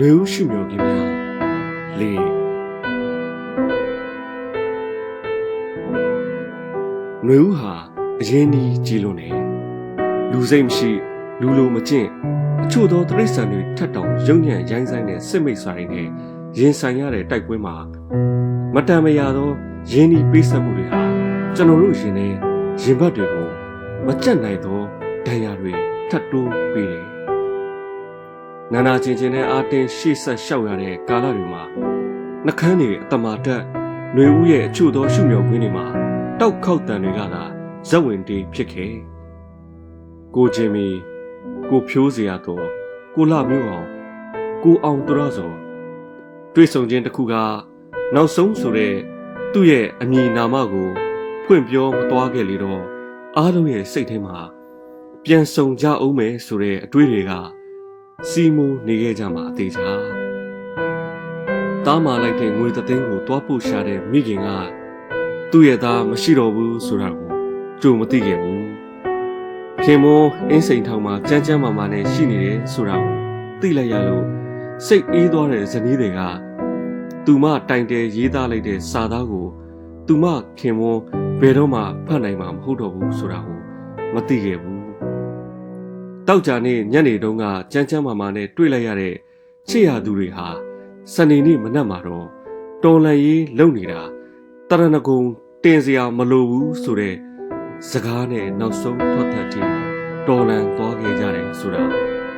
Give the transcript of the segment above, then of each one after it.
နှွေဦးရှုမြော်ခင်များလေးနှွေဦးဟာအရင်ဒီကြည်လွန်နေလူစိတ်မရှိလူလိုမကျင့်အချို့သောတရိษံတွေထက်တောင်ရုံညံ့ရိုင်းဆိုင်တဲ့စစ်မိတ်ဆိုင်နဲ့ရင်ဆိုင်ရတဲ့တိုက်ပွဲမှာမတန်မရာသောရင်းနှီးပေးဆက်မှုတွေဟာကျွန်တော်တို့ရှင်နေရင်ဘတ်တွေကိုမကြက်နိုင်သောဒဏ်ရာတွေထပ်တိုးပေးတယ်။ နာနာချင်းချင်းနဲ့အာတင်ရှေ့ဆက်လျှောက်ရတဲ့ကာလတွေမှာနှကန်းတွေအတမာတက်ຫນွေဦးရဲ့အချို့သောရှုမြော်ခွင်းတွေမှာတောက်ခောက်တန်တွေကသာဇက်ဝင်တေးဖြစ်ခဲ့။ကိုချင်းမီကိုဖြိုးစရာတော့ကိုလမျိုးအောင်ကိုအောင်တရစောတွေ့ဆုံခြင်းတစ်ခုကနောက်ဆုံးဆိုတဲ့သူ့ရဲ့အမည်နာမကိုဖွင့်ပြောမသွားခဲ့လေတော့အားလုံးရဲ့စိတ်ထဲမှာပြန်ဆုံကြအောင်မယ်ဆိုတဲ့အတွေးတွေက စီမူနေခဲ့ကြမှာအသေးချာတားမာလိုက်တဲ့ငွေသသိန်းကိုတွားပို့ရှာတဲ့မိခင်ကသူ့ရဲ့သားမရှိတော့ဘူးဆိုတာကိုကြုံမသိခဲ့ဘူးခင်မောအင်းစိန်ထောင်မှာကြမ်းကြမ်းမာမာနဲ့ရှိနေတယ်ဆိုတာကိုသိလိုက်ရလို့စိတ်အေးသွားတဲ့ဇနီးတွေကသူမတိုင်တယ်ရေးသားလိုက်တဲ့စာသားကိုသူမခင်မောဘယ်တော့မှဖတ်နိုင်မှာမဟုတ်တော့ဘူးဆိုတာကိုမသိခဲ့ဘူး တောက်ကြနေ့ညနေတုန်းကကြမ်းကြမ်းမာမာနဲ့တွေ့လိုက်ရတဲ့ချစ်ရသူတွေဟာစနေနေ့မနက်မှာတော့တော်လန်ရေးလုပ်နေတာတရဏဂုံတင်စရာမလိုဘူးဆိုတဲ့စကားနဲ့နောက်ဆုံးထွက်သက်ပြီးတော်လန်သွားခဲ့ကြတယ်ဆိုတာ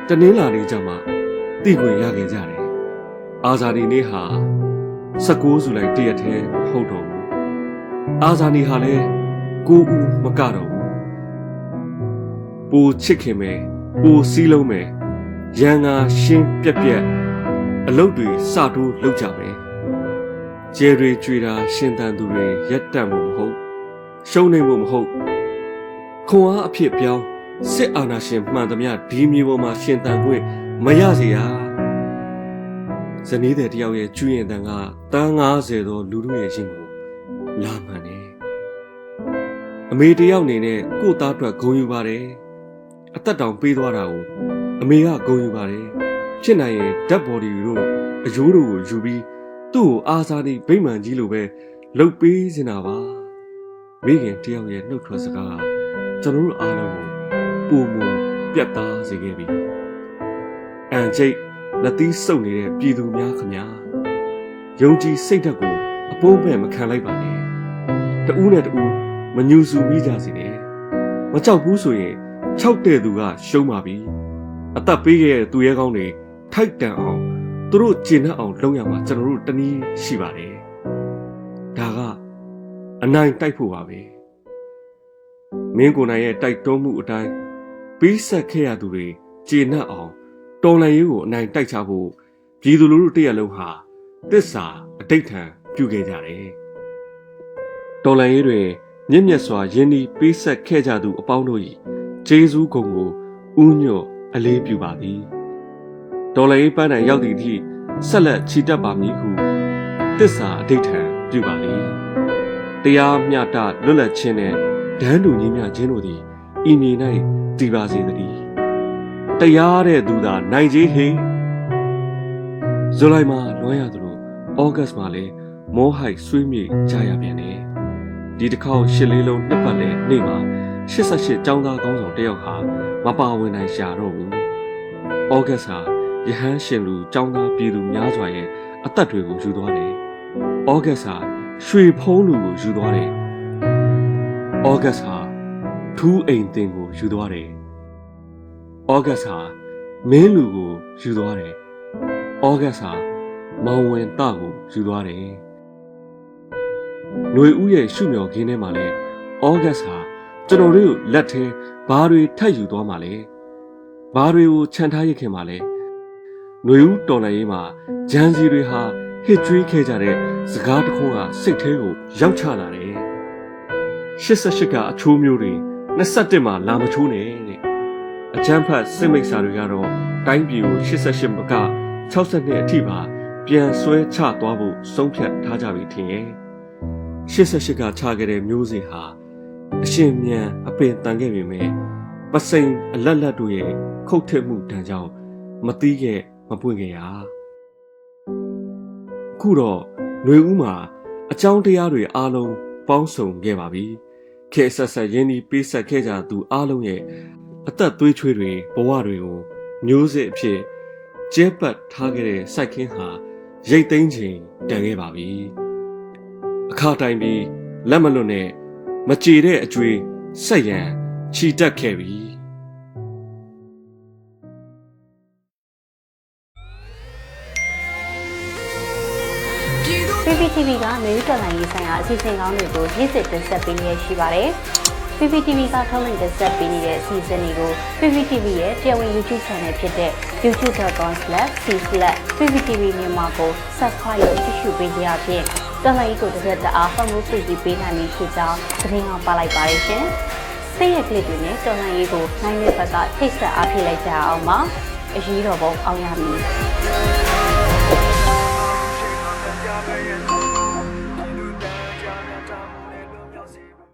တနင်္လာနေ့ကျမှသိခွင့်ရခဲ့ကြတယ်အာဇာဒီနေ့ဟာ16ဇူလိုင်တရက်ထဲမဟုတ်တော့ဘူးအာဇာနီဟာလည်းကိုဦးမကတော့ဘူးပိုချစ်ခင်မယ် ပိုစီးလုံးမယ်ရန်ငါရှင်းပြက်ပြက်အလုတ်တွေစတိုးလောက်ကြမယ်ကျဲတွေကြွေတာရှင်တန်သူတွေရက်တက်မှုမဟုတ်ရှုံးနေမှုမဟုတ်ခွန်အားအဖြစ်ပြောင်းစစ်အာဏာရှင်မှန်သမျှဒီမျိုးပေါ်မှာရှင်တန်ခွင့်မရစေရဇနီးတဲ့တယောက်ရဲ့ကျွရင်တန်ကတန်း90သောလူတို့ရဲ့ရှင်ကိုလာမှန်တယ်အမေတယောက်အနေနဲ့ကို့သားအတွက်ဂုဏ်ယူပါတယ် အသက်တောင်ပေးသွားတာကိုအမေကဂုဏ်ယူပါတယ်ဖြစ်နိုင်ရင်ဓာတ်ဘော်ဒီတို့အယိုးတို့ကိုယူပြီးသူ့ကိုအားစားနေဗိမာန်ကြီးလိုပဲလှုပ်ပေးစင်တာပါမိခင်တယောက်ရဲ့နှုတ်ထွက်စကားကကျွန်တော်တို့အားလုံးကိုပုံမူပြတ်သားစေခဲ့ပြီအန်ကျိတ်လက်သီးစုပ်နေတဲ့ပြည်သူများခမညာယုံကြည်စိတ်ဓာတ်ကိုအပိုးပဲမခံလိုက်ပါနဲ့တူးနဲ့တူးမညူစုပြီးကြစီနဲ့မကြောက်ဘူးဆိုရင် ၆တဲ့သူကရှုံးပါပြီအသက်ပေးခဲ့တဲ့သူရဲကောင်းတွေထိုက်တန်အောင်သူတို့ကျင်နှက်အောင်လုပ်ရမှာကျွန်တော်တို့တနည်းရှိပါတယ်ဒါကအနိုင်တိုက်ဖို့ပါပဲမင်းကိုယ်နိုင်ရဲ့တိုက်တွန်းမှုအတိုင်းပြီးဆက်ခဲ့ရသူတွေကျင်နှက်အောင်တော်လန်ရေးကိုအနိုင်တိုက်ချဖို့ပြည်သူလူထုတရက်လုံးဟာတစ္ဆာအတိတ်ထံပြုခဲ့ကြတယ်တော်လန်ရေးတွင်မြင့်မြတ်စွာယင်းဒီပေးဆက်ခဲ့ကြသူအပေါင်းတို့၏ ဂျေဇူးကုံကိုဥညွတ်အလေးပြုပါသည်ဒေါ်လာရေးပန်းတိုင်ရောက်သည့်အထိဆက်လက်ချီတက်ပါမည်ဟုတစ္ဆာအဋိဌံပြုပါလေတရားမျှတလွတ်လပ်ခြင်းနဲ့ဒန်းတူညီမျှခြင်းတို့သည်ဤမြေ၌တည်ပါစေတည်းတရားတဲ့သူသာနိုင်ကြီးဟိဇူလိုင်မှာလွှမ်းရသလိုဩဂတ်မှာလည်းမောဟိုက်ဆွေးမြေ့ကြရပြန်တယ်ဒီတစ်ခေါက်ရှစ်လေးလုံးနှစ်ပတ်လဲနေ့မှာ 88ကျောင်းသားကောင်းဆောင်တယောက်ဟာမပါဝင်နိုင်ရှာတော့ဘူးဩဂတ်ဟာယဟန်ရှင်လူចောင်းသားပြည်သူများစွာရဲ့အသက်တွေကိုယူသွားတယ်။ဩဂတ်ဟာရွှေဖုံးလူကိုယူသွားတယ်။ဩဂတ်ဟာထူးအိမ်တင်ကိုယူသွားတယ်။ဩဂတ်ဟာမင်းလူကိုယူသွားတယ်။ဩဂတ်ဟာမောင်ဝင်တကိုယူသွားတယ်။ຫນွေဦးရဲ့ရှုမြော်ခင်းထဲမှာလဲဩဂတ်ဟာ ကျွန်တော်တို့လက်ထဲဘာတွေထပ်ယူသွားမှာလဲ။ဘာတွေကိုခြံထားရခင်မှာလဲ။ຫນွေဦးတော်နိုင်ရေးမှာဂျန်စီတွေဟာဟစ်ကြွေးခဲ့ကြတဲ့စကားတခုကစိတ်ထဲကိုရောက်ချလာတယ်88ကအချိုးမျိုးတွေ21မှာလာမချိုးနဲ့တဲ့အချမ်းဖတ်စစ်မိတ်စာတွေကတော့တိုင်းပြည်ကို88မက62အထိပါပြန်ဆွဲချသွားဖို့ဆုံးဖြတ်ထားကြပြီထင်ရဲ့88ကချခဲ့တဲ့မျိုးစေ့ဟာ အရှင်မြန်အပင်တန်ခဲ့ပေမဲ့ပစိန်အလက်လက်တို့ရဲ့ခုတ်ထစ်မှုတန်ကြောင့်မတီးခဲ့မပွင့်ခဲ့ရအခုတော့ຫນွေဦးမှာအကြောင်းတရားတွေအားလုံးပေါင်းစုံခဲ့ပါပြီခေတ်ဆက်ဆက်ရင်းနှီးပေးဆက်ခဲ့ကြသူအားလုံးရဲ့အသက်သွေးချွေးတွေဘဝတွေကိုမျိုးစစ်အဖြစ်ကျဲပတ်ထားခဲ့တဲ့စိုက်ခင်းဟာရိတ်သိမ်းချိန်တန်ခဲ့ပါပြီအခါတိုင်းပြီးလက်မလွတ်နဲ့ မကြေတဲ့အကျွေးဆက်ရန်ခြီတက်ခဲ့ပြီ PPTV ကမျိုးတော်လိုင်းရေးဆိုင်ရာအစီအစဉ်ကောင်းတွေကိုရည်စည်တင်ဆက်ပေးနေရှိပါတယ်။ PPTV ကထုတ်လွှင့်တင်ဆက်ပေးနေတဲ့အစီအစဉ်တွေကို PPTV ရဲ့တရားဝင် YouTube Channel ဖြစ်တဲ့ youtube.com/c/pptv မြန်မာကို Subscribe လုပ်ကြည့်ရှုပေးကြရဖြင့် တော်လိုင်းကိုတစ်သက်တအားဖတ်မှုပြည့်ပေးနိုင်ပြီဖြစ်ကြောင်းသတင်းအောင်ပါလိုက်ပါရရှင်။စိတ်ရက်ကလစ်တွေနဲ့တော်လိုင်းရေးကိုနိုင်တဲ့ဘက်ကထိတ်ဆက်အားဖြည့်လိုက်ကြအောင်ပါ။အရေးတော်ပုံအောင်ရမည်။